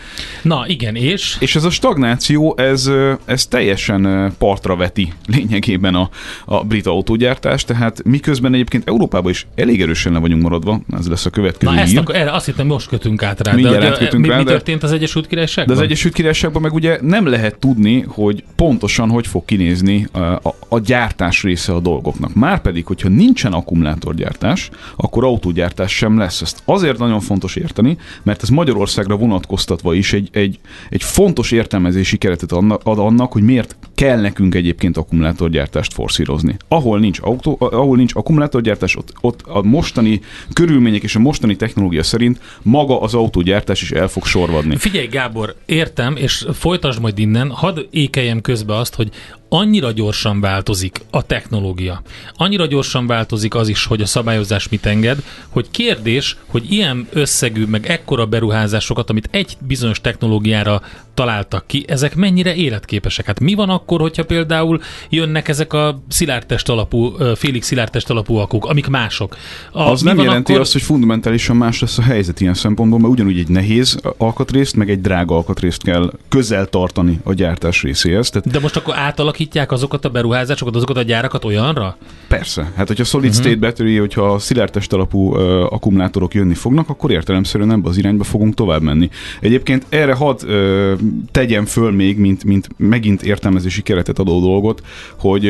[SPEAKER 2] Na igen, és?
[SPEAKER 9] És ez a stagnáció, ez, ez teljesen partra veti lényegében a, a brit autógyártás, tehát miközben egyébként Európában is elég erősen le vagyunk maradva, ez lesz a következő
[SPEAKER 2] Na ezt akkor, erre azt hittem most kötünk át rá, de
[SPEAKER 9] mindent kötünk
[SPEAKER 2] mi,
[SPEAKER 9] rá.
[SPEAKER 2] Mi történt az Egyesült Királyságban?
[SPEAKER 9] De az Egyesült Királyságban meg ugye nem lehet tudni, hogy pontosan hogy fog kinézni a, a, a gyártás része a dolgoknak. Márpedig, hogyha nincsen akkumulátorgyártás, akkor autógyártás sem lesz. Ezt azért nagyon fontos érteni, mert ez Magyarországra vonatkoztatva is egy, egy, egy fontos értelmezési keretet ad annak, hogy miért kell nekünk egyébként akkumulátorgyártást forszírozni. Ahol nincs, autó, ahol nincs akkumulátorgyártás, ott, ott a mostani körülmények és a mostani technológia szerint maga az autógyártás is el fog sorvadni.
[SPEAKER 2] Figyelj Gábor, értem, és folytasd majd innen, hadd ékeljem közbe azt, hogy annyira gyorsan változik a technológia, annyira gyorsan változik az is, hogy a szabályozás mit enged, hogy kérdés, hogy ilyen összegű, meg ekkora beruházásokat, amit egy bizonyos technológiára találtak ki, ezek mennyire életképesek? Hát mi van akkor, hogyha például jönnek ezek a szilárdtest alapú, félig szilárdtest alapú akuk, amik mások?
[SPEAKER 9] A, az nem jelenti akkor... azt, hogy fundamentálisan más lesz a helyzet ilyen szempontból, mert ugyanúgy egy nehéz alkatrészt, meg egy drága alkatrészt kell közel tartani a gyártás részéhez.
[SPEAKER 2] Tehát... De most akkor átalakítják azokat a beruházásokat, azokat a gyárakat olyanra?
[SPEAKER 9] Persze. Hát, hogyha solid uh-huh. state battery, hogyha szilárdtest alapú uh, akkumulátorok jönni fognak, akkor értelemszerűen ebbe az irányba fogunk tovább menni. Egyébként erre hadd uh, tegyem föl még, mint, mint megint értelmezési keretet adó dolgot, hogy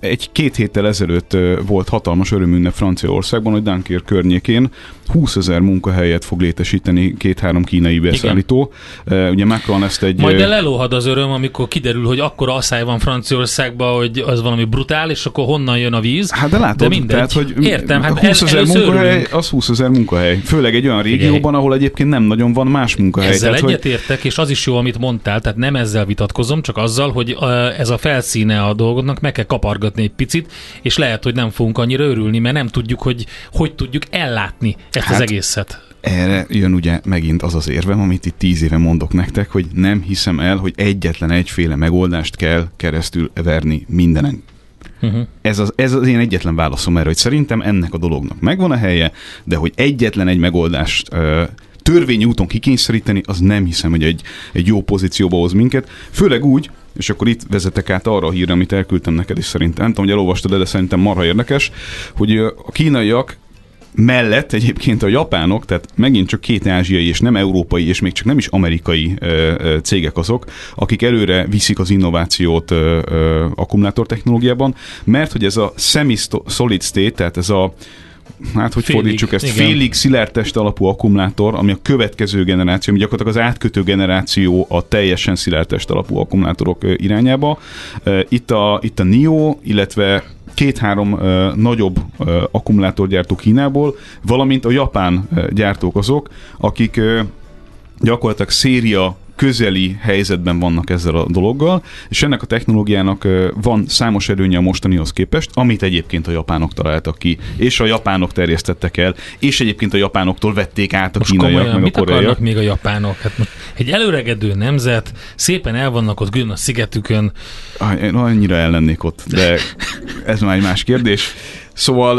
[SPEAKER 9] egy-két héttel ezelőtt volt hatalmas örömünnep Franciaországban, hogy Dunkirk környékén 20 ezer munkahelyet fog létesíteni két-három kínai beszállító. Igen. Ugye Macron ezt egy...
[SPEAKER 2] Majd el elóhad az öröm, amikor kiderül, hogy akkora asszály van Franciaországban, hogy az valami brutál, és akkor honnan jön a víz.
[SPEAKER 9] Hát de látod, de mindegy. tehát, hogy Értem, hát 20 ezer munkahely, örülünk. az 20 ezer munkahely. Főleg egy olyan régióban, ahol egyébként nem nagyon van más munkahely.
[SPEAKER 2] Ezzel tehát, egyetértek, hogy... és az is jó, amit mondtál, tehát nem ezzel vitatkozom, csak azzal, hogy ez a felszíne a dolgoknak, meg kell kapargatni egy picit, és lehet, hogy nem fogunk annyira örülni, mert nem tudjuk, hogy hogy tudjuk ellátni ezt hát, az egészet.
[SPEAKER 9] Erre jön ugye megint az az érvem, amit itt tíz éve mondok nektek, hogy nem hiszem el, hogy egyetlen egyféle megoldást kell keresztül verni mindenen. Uh-huh. Ez, az, ez az én egyetlen válaszom erre, hogy szerintem ennek a dolognak megvan a helye, de hogy egyetlen egy megoldást uh, törvényi úton kikényszeríteni, az nem hiszem, hogy egy, egy jó pozícióba hoz minket. Főleg úgy, és akkor itt vezetek át arra a hírre, amit elküldtem neked is szerintem. Nem tudom, hogy elolvastad de szerintem marha érdekes, hogy a kínaiak mellett egyébként a japánok, tehát megint csak két ázsiai és nem európai, és még csak nem is amerikai ö, ö, cégek azok, akik előre viszik az innovációt ö, ö, akkumulátor technológiában, mert hogy ez a semi-solid state, tehát ez a hát hogy félig, fordítsuk ezt, igen. félig szilárdtest alapú akkumulátor, ami a következő generáció, ami gyakorlatilag az átkötő generáció a teljesen szilárdtest alapú akkumulátorok irányába. Itt a, itt a NIO, illetve két-három uh, nagyobb uh, akkumulátorgyártó Kínából, valamint a japán uh, gyártók azok, akik uh, gyakorlatilag széria közeli helyzetben vannak ezzel a dologgal, és ennek a technológiának van számos előnye a mostanihoz képest, amit egyébként a japánok találtak ki, és a japánok terjesztettek el, és egyébként a japánoktól vették át a most kínaiak, komolyan, meg
[SPEAKER 2] a mit akarnak még a japánok? Hát most egy előregedő nemzet, szépen el vannak ott a szigetükön.
[SPEAKER 9] Annyira ellennék ott, de ez már egy más kérdés. Szóval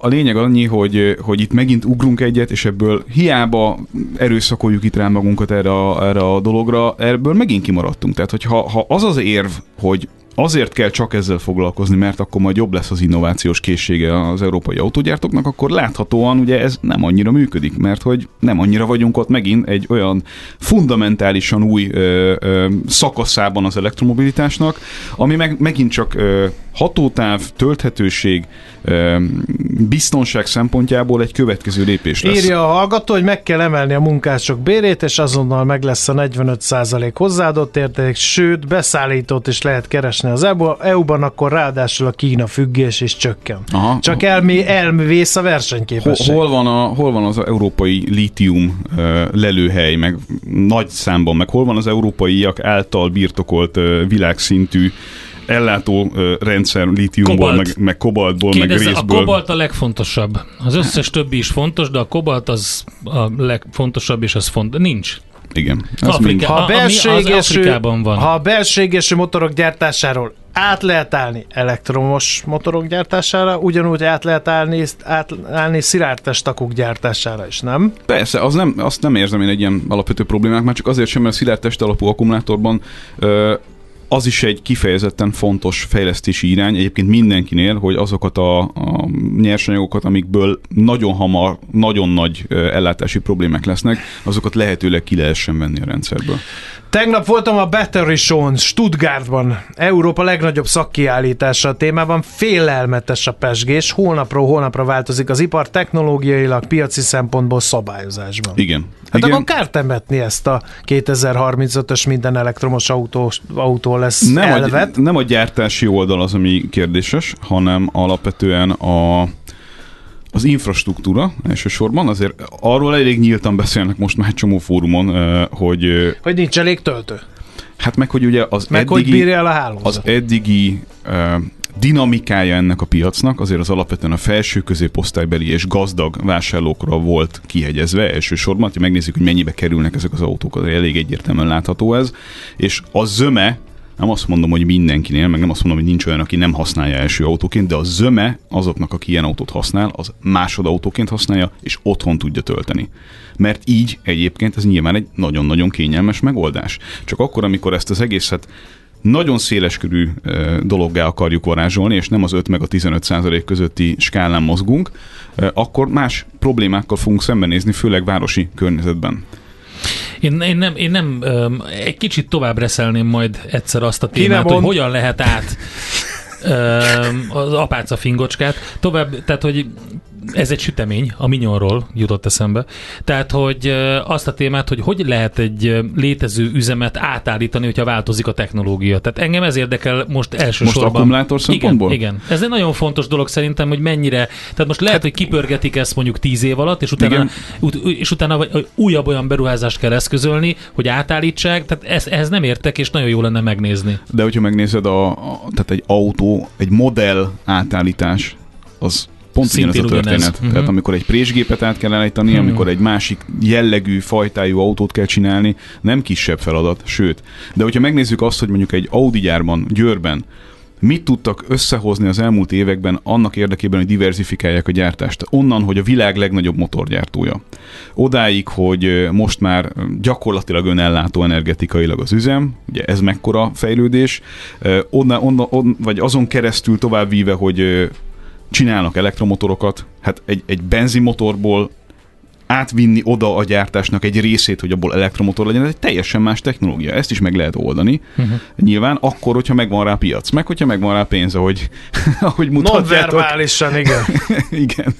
[SPEAKER 9] a lényeg annyi, hogy, hogy itt megint ugrunk egyet, és ebből hiába erőszakoljuk itt rá magunkat erre a, erre a dologra, ebből megint kimaradtunk. Tehát, hogyha ha az az érv, hogy azért kell csak ezzel foglalkozni, mert akkor majd jobb lesz az innovációs készsége az európai autógyártóknak, akkor láthatóan ugye ez nem annyira működik, mert hogy nem annyira vagyunk ott megint egy olyan fundamentálisan új ö, ö, szakaszában az elektromobilitásnak, ami meg, megint csak ö, hatótáv, tölthetőség, biztonság szempontjából egy következő lépés lesz.
[SPEAKER 3] Írja a hallgató, hogy meg kell emelni a munkások bérét, és azonnal meg lesz a 45% hozzáadott érték, sőt, beszállítót is lehet keresni az EU-ban, akkor ráadásul a Kína függés is csökken. Aha. Csak elmi, elmévész a versenyképesség.
[SPEAKER 9] Hol van, a, hol van az európai lítium lelőhely, meg nagy számban, meg hol van az európaiak által birtokolt világszintű ellátó rendszer lítiumból, meg, meg kobaltból, Kérdezze, meg részből.
[SPEAKER 2] A kobalt a legfontosabb. Az összes többi is fontos, de a kobalt az a legfontosabb, és az fontos. Nincs.
[SPEAKER 9] Igen.
[SPEAKER 3] Afrika, ha, a belségésű, van. ha a belségésű motorok gyártásáról át lehet állni elektromos motorok gyártására, ugyanúgy át lehet állni, átállni szilárdtestakok gyártására is, nem?
[SPEAKER 9] Persze, az nem, azt nem érzem én egy ilyen alapvető problémák, már csak azért sem, mert a szilárdtest alapú akkumulátorban ö, az is egy kifejezetten fontos fejlesztési irány egyébként mindenkinél, hogy azokat a, a nyersanyagokat, amikből nagyon hamar, nagyon nagy ellátási problémák lesznek, azokat lehetőleg ki lehessen venni a rendszerből.
[SPEAKER 3] Tegnap voltam a Battery Show Stuttgartban. Európa legnagyobb szakkiállítása a témában. Félelmetes a pesgés. Holnapról holnapra változik az ipar technológiailag, piaci szempontból szabályozásban.
[SPEAKER 9] Igen.
[SPEAKER 3] Hát
[SPEAKER 9] Igen.
[SPEAKER 3] akkor kár temetni ezt a 2035-ös minden elektromos autó, autó lesz
[SPEAKER 9] nem
[SPEAKER 3] elvet.
[SPEAKER 9] A, nem a gyártási oldal az, ami kérdéses, hanem alapvetően a az infrastruktúra elsősorban, azért arról elég nyíltan beszélnek most már egy csomó fórumon, hogy...
[SPEAKER 3] Hogy nincs elég töltő.
[SPEAKER 9] Hát meg, hogy ugye az
[SPEAKER 3] meg
[SPEAKER 9] eddigi...
[SPEAKER 3] hogy bírja el a hálózat.
[SPEAKER 9] Az eddigi dinamikája ennek a piacnak azért az alapvetően a felső középosztálybeli és gazdag vásárlókra volt kihegyezve elsősorban, ha megnézzük, hogy mennyibe kerülnek ezek az autók, azért elég egyértelműen látható ez, és a zöme nem azt mondom, hogy mindenkinél, meg nem azt mondom, hogy nincs olyan, aki nem használja első autóként, de a zöme azoknak, aki ilyen autót használ, az másodautóként használja, és otthon tudja tölteni. Mert így egyébként ez nyilván egy nagyon-nagyon kényelmes megoldás. Csak akkor, amikor ezt az egészet nagyon széleskörű dologgá akarjuk varázsolni, és nem az 5 meg a 15 százalék közötti skálán mozgunk, akkor más problémákkal fogunk szembenézni, főleg városi környezetben.
[SPEAKER 2] Én, én nem, én nem um, egy kicsit tovább reszelném majd egyszer azt a témát, hogy hogyan lehet át az apáca fingocskát. Tovább, tehát hogy ez egy sütemény, a minyonról jutott eszembe. Tehát, hogy azt a témát, hogy hogy lehet egy létező üzemet átállítani, hogyha változik a technológia. Tehát engem ez érdekel most elsősorban.
[SPEAKER 9] Most akkumulátor
[SPEAKER 2] szempontból? Igen, igen. Ez egy nagyon fontos dolog szerintem, hogy mennyire, tehát most lehet, hát, hogy kipörgetik ezt mondjuk tíz év alatt, és utána, ut- és utána újabb olyan beruházást kell eszközölni, hogy átállítsák, tehát ez, ehhez nem értek, és nagyon jó lenne megnézni.
[SPEAKER 9] De hogyha megnézed a, a tehát egy autó, egy modell átállítás, az pont ugyanez a történet. Ugyanez. Tehát uh-huh. amikor egy présgépet át kell állítani, uh-huh. amikor egy másik jellegű, fajtájú autót kell csinálni, nem kisebb feladat, sőt. De hogyha megnézzük azt, hogy mondjuk egy Audi gyárban, Győrben, mit tudtak összehozni az elmúlt években annak érdekében, hogy diversifikálják a gyártást. Onnan, hogy a világ legnagyobb motorgyártója. Odáig, hogy most már gyakorlatilag önellátó energetikailag az üzem, ugye ez mekkora fejlődés, onnan, onnan, on, vagy azon keresztül tovább víve, hogy csinálnak elektromotorokat, hát egy, egy benzinmotorból átvinni oda a gyártásnak egy részét, hogy abból elektromotor legyen, ez egy teljesen más technológia. Ezt is meg lehet oldani. Uh-huh. Nyilván akkor, hogyha megvan rá piac, meg hogyha megvan rá pénz, ahogy, ahogy mutatjátok.
[SPEAKER 3] Non-verbálisan, igen.
[SPEAKER 9] igen.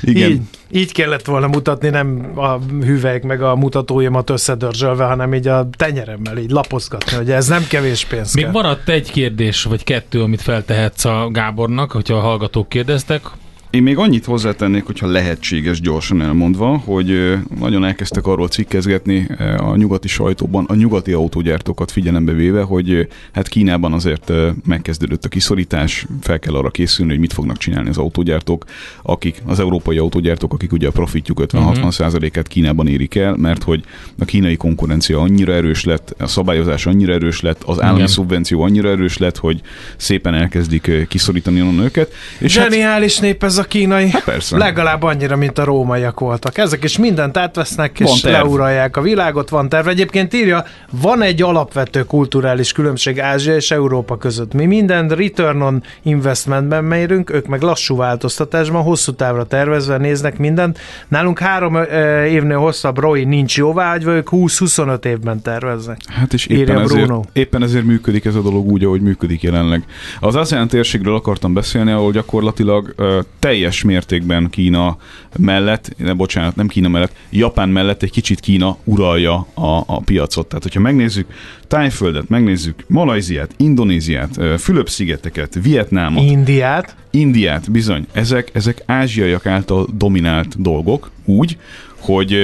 [SPEAKER 9] igen.
[SPEAKER 3] Így, így kellett volna mutatni, nem a hüvelyk meg a mutatóimat összedörzsölve, hanem így a tenyeremmel így lapozgatni, hogy ez nem kevés pénz
[SPEAKER 2] Még kell. maradt egy kérdés, vagy kettő, amit feltehetsz a Gábornak, hogyha a hallgatók kérdeztek.
[SPEAKER 9] Én még annyit hozzátennék, hogyha lehetséges gyorsan elmondva, hogy nagyon elkezdtek arról cikkezgetni a nyugati sajtóban, a nyugati autógyártókat figyelembe véve, hogy hát Kínában azért megkezdődött a kiszorítás, fel kell arra készülni, hogy mit fognak csinálni az autógyártók, akik, az európai autógyártók, akik ugye a profitjuk 50-60%-át mhm. Kínában érik el, mert hogy a kínai konkurencia annyira erős lett, a szabályozás annyira erős lett, az állami Igen. szubvenció annyira erős lett, hogy szépen elkezdik kiszorítani onnan őket.
[SPEAKER 3] És Zseniális hát, nép ez a kínai. Hát persze. Legalább annyira, mint a rómaiak voltak. Ezek is mindent átvesznek, van és terv. leuralják a világot, van terv. Egyébként írja, van egy alapvető kulturális különbség Ázsia és Európa között. Mi minden return on investmentben mérünk, ők meg lassú változtatásban, hosszú távra tervezve néznek mindent. Nálunk három évnél hosszabb ROI nincs jóváhagyva, ők 20-25 évben terveznek.
[SPEAKER 9] Hát és éppen ezért, éppen ezért működik ez a dolog úgy, ahogy működik jelenleg. Az ASEAN térségről akartam beszélni, ahol gyakorlatilag uh, teljes mértékben Kína mellett, ne bocsánat, nem Kína mellett, Japán mellett egy kicsit Kína uralja a, a piacot. Tehát, hogyha megnézzük Tájföldet, megnézzük Malajziát, Indonéziát, Fülöp-szigeteket, Vietnámot.
[SPEAKER 3] Indiát.
[SPEAKER 9] Indiát, bizony. Ezek, ezek ázsiaiak által dominált dolgok, úgy, hogy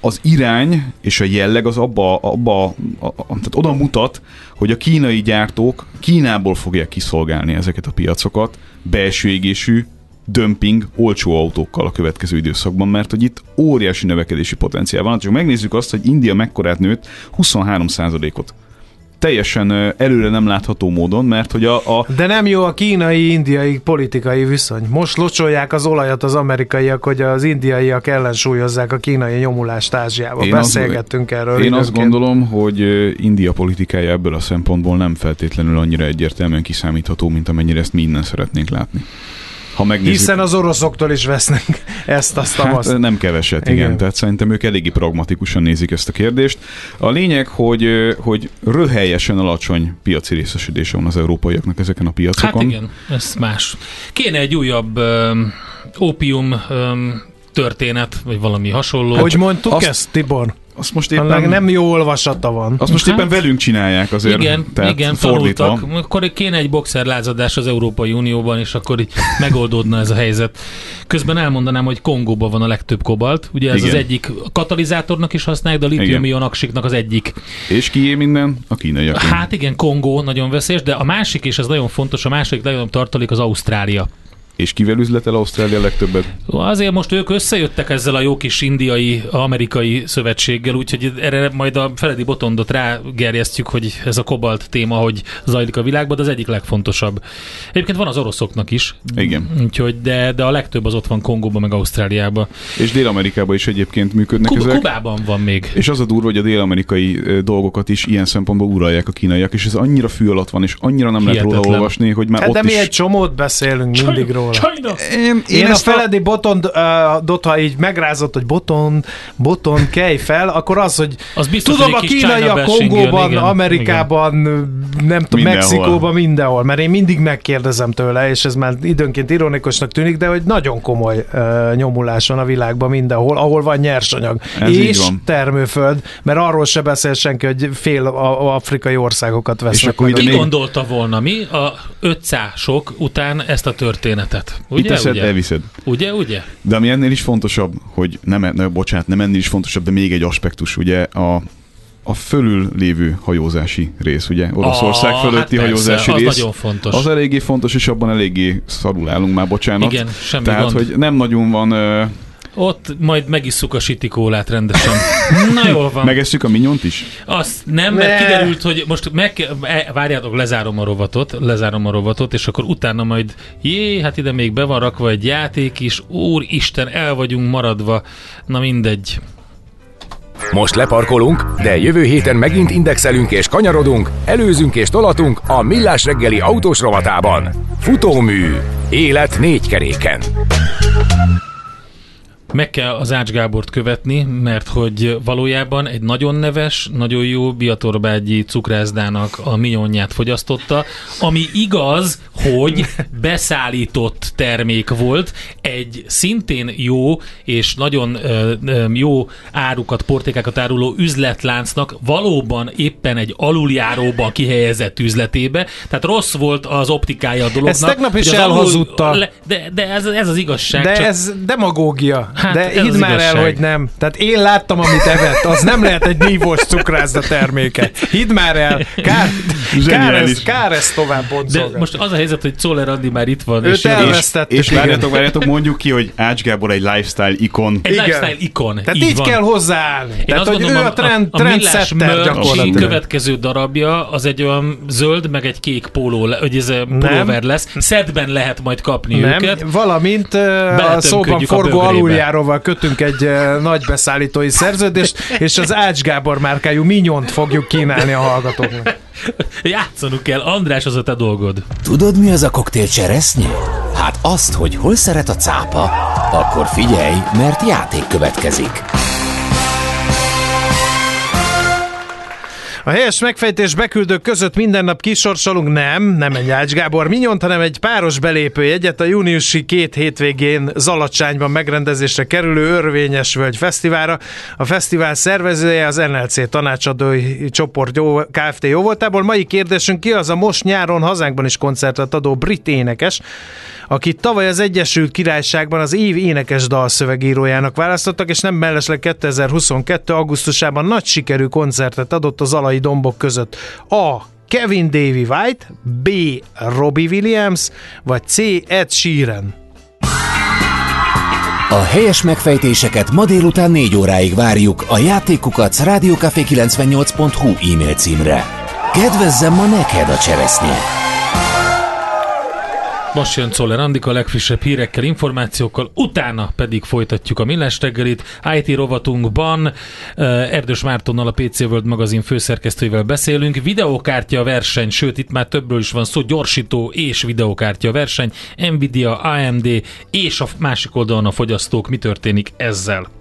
[SPEAKER 9] az irány és a jelleg az abba, abba a, a, tehát oda mutat, hogy a kínai gyártók Kínából fogják kiszolgálni ezeket a piacokat belső égésű, dömping, olcsó autókkal a következő időszakban, mert hogy itt óriási növekedési potenciál van. Csak megnézzük azt, hogy India mekkorát nőtt, 23%-ot teljesen előre nem látható módon, mert hogy a... a...
[SPEAKER 3] De nem jó a kínai-indiai politikai viszony. Most locsolják az olajat az amerikaiak, hogy az indiaiak ellensúlyozzák a kínai nyomulást Ázsiába. Én Beszélgettünk
[SPEAKER 9] az,
[SPEAKER 3] erről.
[SPEAKER 9] Én időnként. azt gondolom, hogy India politikája ebből a szempontból nem feltétlenül annyira egyértelműen kiszámítható, mint amennyire ezt mi innen szeretnénk látni.
[SPEAKER 3] Ha megnézzük... Hiszen az oroszoktól is vesznek ezt, azt,
[SPEAKER 9] hát. Nem keveset, igen. igen. Tehát szerintem ők eléggé pragmatikusan nézik ezt a kérdést. A lényeg, hogy, hogy röhelyesen alacsony piaci részesedése van az európaiaknak ezeken a piacokon.
[SPEAKER 2] Hát igen, ez más. Kéne egy újabb um, ópium um, történet, vagy valami hasonló.
[SPEAKER 3] Hogy mondtuk azt, ezt, Tibor?
[SPEAKER 9] Azt most éppen... Annak
[SPEAKER 3] nem jó olvasata van.
[SPEAKER 9] Azt most éppen hát, velünk csinálják azért.
[SPEAKER 2] Igen, tehát igen fordítva. tanultak. Akkor kéne egy boxer lázadás az Európai Unióban, és akkor így megoldódna ez a helyzet. Közben elmondanám, hogy Kongóban van a legtöbb kobalt. Ugye ez igen. az egyik katalizátornak is használják, de a litium aksiknak az egyik.
[SPEAKER 9] És kié minden? A kínaiak.
[SPEAKER 2] Hát igen, Kongó nagyon veszélyes, de a másik, és ez nagyon fontos, a második legnagyobb tartalék az Ausztrália.
[SPEAKER 9] És kivel üzletel Ausztrália legtöbbet?
[SPEAKER 2] Azért most ők összejöttek ezzel a jó kis indiai, amerikai szövetséggel, úgyhogy erre majd a Feledi Botondot rágerjesztjük, hogy ez a kobalt téma, hogy zajlik a világban, de az egyik legfontosabb. Egyébként van az oroszoknak is.
[SPEAKER 9] Igen.
[SPEAKER 2] Úgyhogy, de, de a legtöbb az ott van Kongóban, meg Ausztráliában.
[SPEAKER 9] És Dél-Amerikában is egyébként működnek
[SPEAKER 2] Kub-
[SPEAKER 9] ezek.
[SPEAKER 2] Kubában van még.
[SPEAKER 9] És az a durva, hogy a dél-amerikai dolgokat is ilyen szempontból uralják a kínaiak, és ez annyira fű alatt van, és annyira nem Hihetetlen. lehet róla olvasni, hogy már hát ott
[SPEAKER 3] de
[SPEAKER 9] mi
[SPEAKER 3] is... egy csomót beszélünk mindig róla
[SPEAKER 2] róla.
[SPEAKER 3] Én, én, én a Feledi Botond, uh, dot, ha így megrázott, hogy Boton, Boton kelj fel, akkor az, hogy az biztos, tudom, a kínai a Kongóban, igen, Amerikában, igen. nem tudom, mindenhol. Mexikóban, mindenhol, mert én mindig megkérdezem tőle, és ez már időnként ironikusnak tűnik, de hogy nagyon komoly uh, nyomulás van a világban mindenhol, ahol van nyersanyag. Ez és termőföld, mert arról se beszél senki, hogy fél a, a afrikai országokat vesznek. És
[SPEAKER 2] akkor ki gondolta volna mi a 500 sok után ezt a történetet? Ugye,
[SPEAKER 9] Itt eszed,
[SPEAKER 2] ugye?
[SPEAKER 9] elviszed.
[SPEAKER 2] Ugye, ugye?
[SPEAKER 9] De ami ennél is fontosabb, hogy nem, ne, bocsánat, nem ennél is fontosabb, de még egy aspektus, ugye a, a fölül lévő hajózási rész, ugye? Oroszország ah, fölötti hát hajózási
[SPEAKER 2] persze,
[SPEAKER 9] rész.
[SPEAKER 2] nagyon fontos.
[SPEAKER 9] Az eléggé fontos, és abban eléggé szarul állunk már, bocsánat.
[SPEAKER 2] Igen, semmi
[SPEAKER 9] Tehát,
[SPEAKER 2] gond.
[SPEAKER 9] hogy nem nagyon van
[SPEAKER 2] ott majd megisszuk a sitikólát rendesen. Na jól van.
[SPEAKER 9] Megesszük a minyont is?
[SPEAKER 2] Azt nem, mert ne. kiderült, hogy most meg, e, várjátok, lezárom a rovatot, lezárom a rovatot, és akkor utána majd, jé, hát ide még be van rakva egy játék is, úristen, el vagyunk maradva, na mindegy.
[SPEAKER 8] Most leparkolunk, de jövő héten megint indexelünk és kanyarodunk, előzünk és tolatunk a Millás reggeli autós rovatában. Futómű. Élet négy keréken
[SPEAKER 2] meg kell az Ács Gábort követni, mert hogy valójában egy nagyon neves, nagyon jó biatorbágyi cukrászdának a minyonját fogyasztotta, ami igaz, hogy beszállított termék volt, egy szintén jó és nagyon ö, ö, jó árukat, portékákat áruló üzletláncnak valóban éppen egy aluljáróban kihelyezett üzletébe, tehát rossz volt az optikája a dolognak.
[SPEAKER 3] Ezt tegnap is elhazudta. Alul,
[SPEAKER 2] de, de ez, ez az igazság.
[SPEAKER 3] De
[SPEAKER 2] csak...
[SPEAKER 3] ez demagógia. Hát De hidd már igazság. el, hogy nem. Tehát én láttam, amit evett. Az nem lehet egy nívós cukrászda terméke. Hidd már el. Kár, kár, ez, kár ezt tovább boncolgatni.
[SPEAKER 2] De most az a helyzet, hogy Czoller Andi már itt van.
[SPEAKER 3] Őt és, elvesztettük.
[SPEAKER 9] És, és várjátok, várjátok, mondjuk ki, hogy Ács Gábor egy lifestyle ikon.
[SPEAKER 2] Egy igen. lifestyle ikon.
[SPEAKER 3] Tehát így, így van. kell hozzáállni. Én Tehát, hogy gondolom, ő a trend, a, a trendsetter gyakorlatilag.
[SPEAKER 2] következő darabja az egy olyan zöld, meg egy kék póló, hogy ez pulóver lesz. Szedben lehet majd kapni nem, őket.
[SPEAKER 3] Valamint a szóban forgó aluljáróval kötünk egy uh, nagy beszállítói szerződést, és az Ács Gábor márkájú minyont fogjuk kínálni a hallgatóknak.
[SPEAKER 2] Játszanunk kell. András, az a te dolgod.
[SPEAKER 1] Tudod, mi az a koktél cseresznye? Hát azt, hogy hol szeret a cápa, akkor figyelj, mert játék következik.
[SPEAKER 3] A helyes megfejtés beküldők között minden nap kisorsolunk, nem, nem egy Ács Gábor Minyont, hanem egy páros belépőjegyet a júniusi két hétvégén Zalacsányban megrendezésre kerülő Örvényes Völgy Fesztiválra. A fesztivál szervezője az NLC tanácsadói csoport jó, Kft. jóvoltából. Mai kérdésünk ki az a most nyáron hazánkban is koncertet adó brit énekes, akit tavaly az Egyesült Királyságban az év énekes dalszövegírójának választottak, és nem mellesleg 2022. augusztusában nagy sikerű koncertet adott az Alai Dombok között. A. Kevin Davy White, B. Robbie Williams, vagy C. Ed Sheeran.
[SPEAKER 1] A helyes megfejtéseket ma délután 4 óráig várjuk a játékukat rádiókafé 98.hu e-mail címre. Kedvezzem ma neked a cseresznye!
[SPEAKER 2] Most jön Czoller Andika legfrissebb hírekkel, információkkal, utána pedig folytatjuk a Millás reggelit. IT rovatunkban eh, Erdős Mártonnal a PC World magazin főszerkesztőivel beszélünk. Videokártya verseny, sőt itt már többről is van szó, gyorsító és videokártya verseny, Nvidia, AMD és a másik oldalon a fogyasztók. Mi történik ezzel?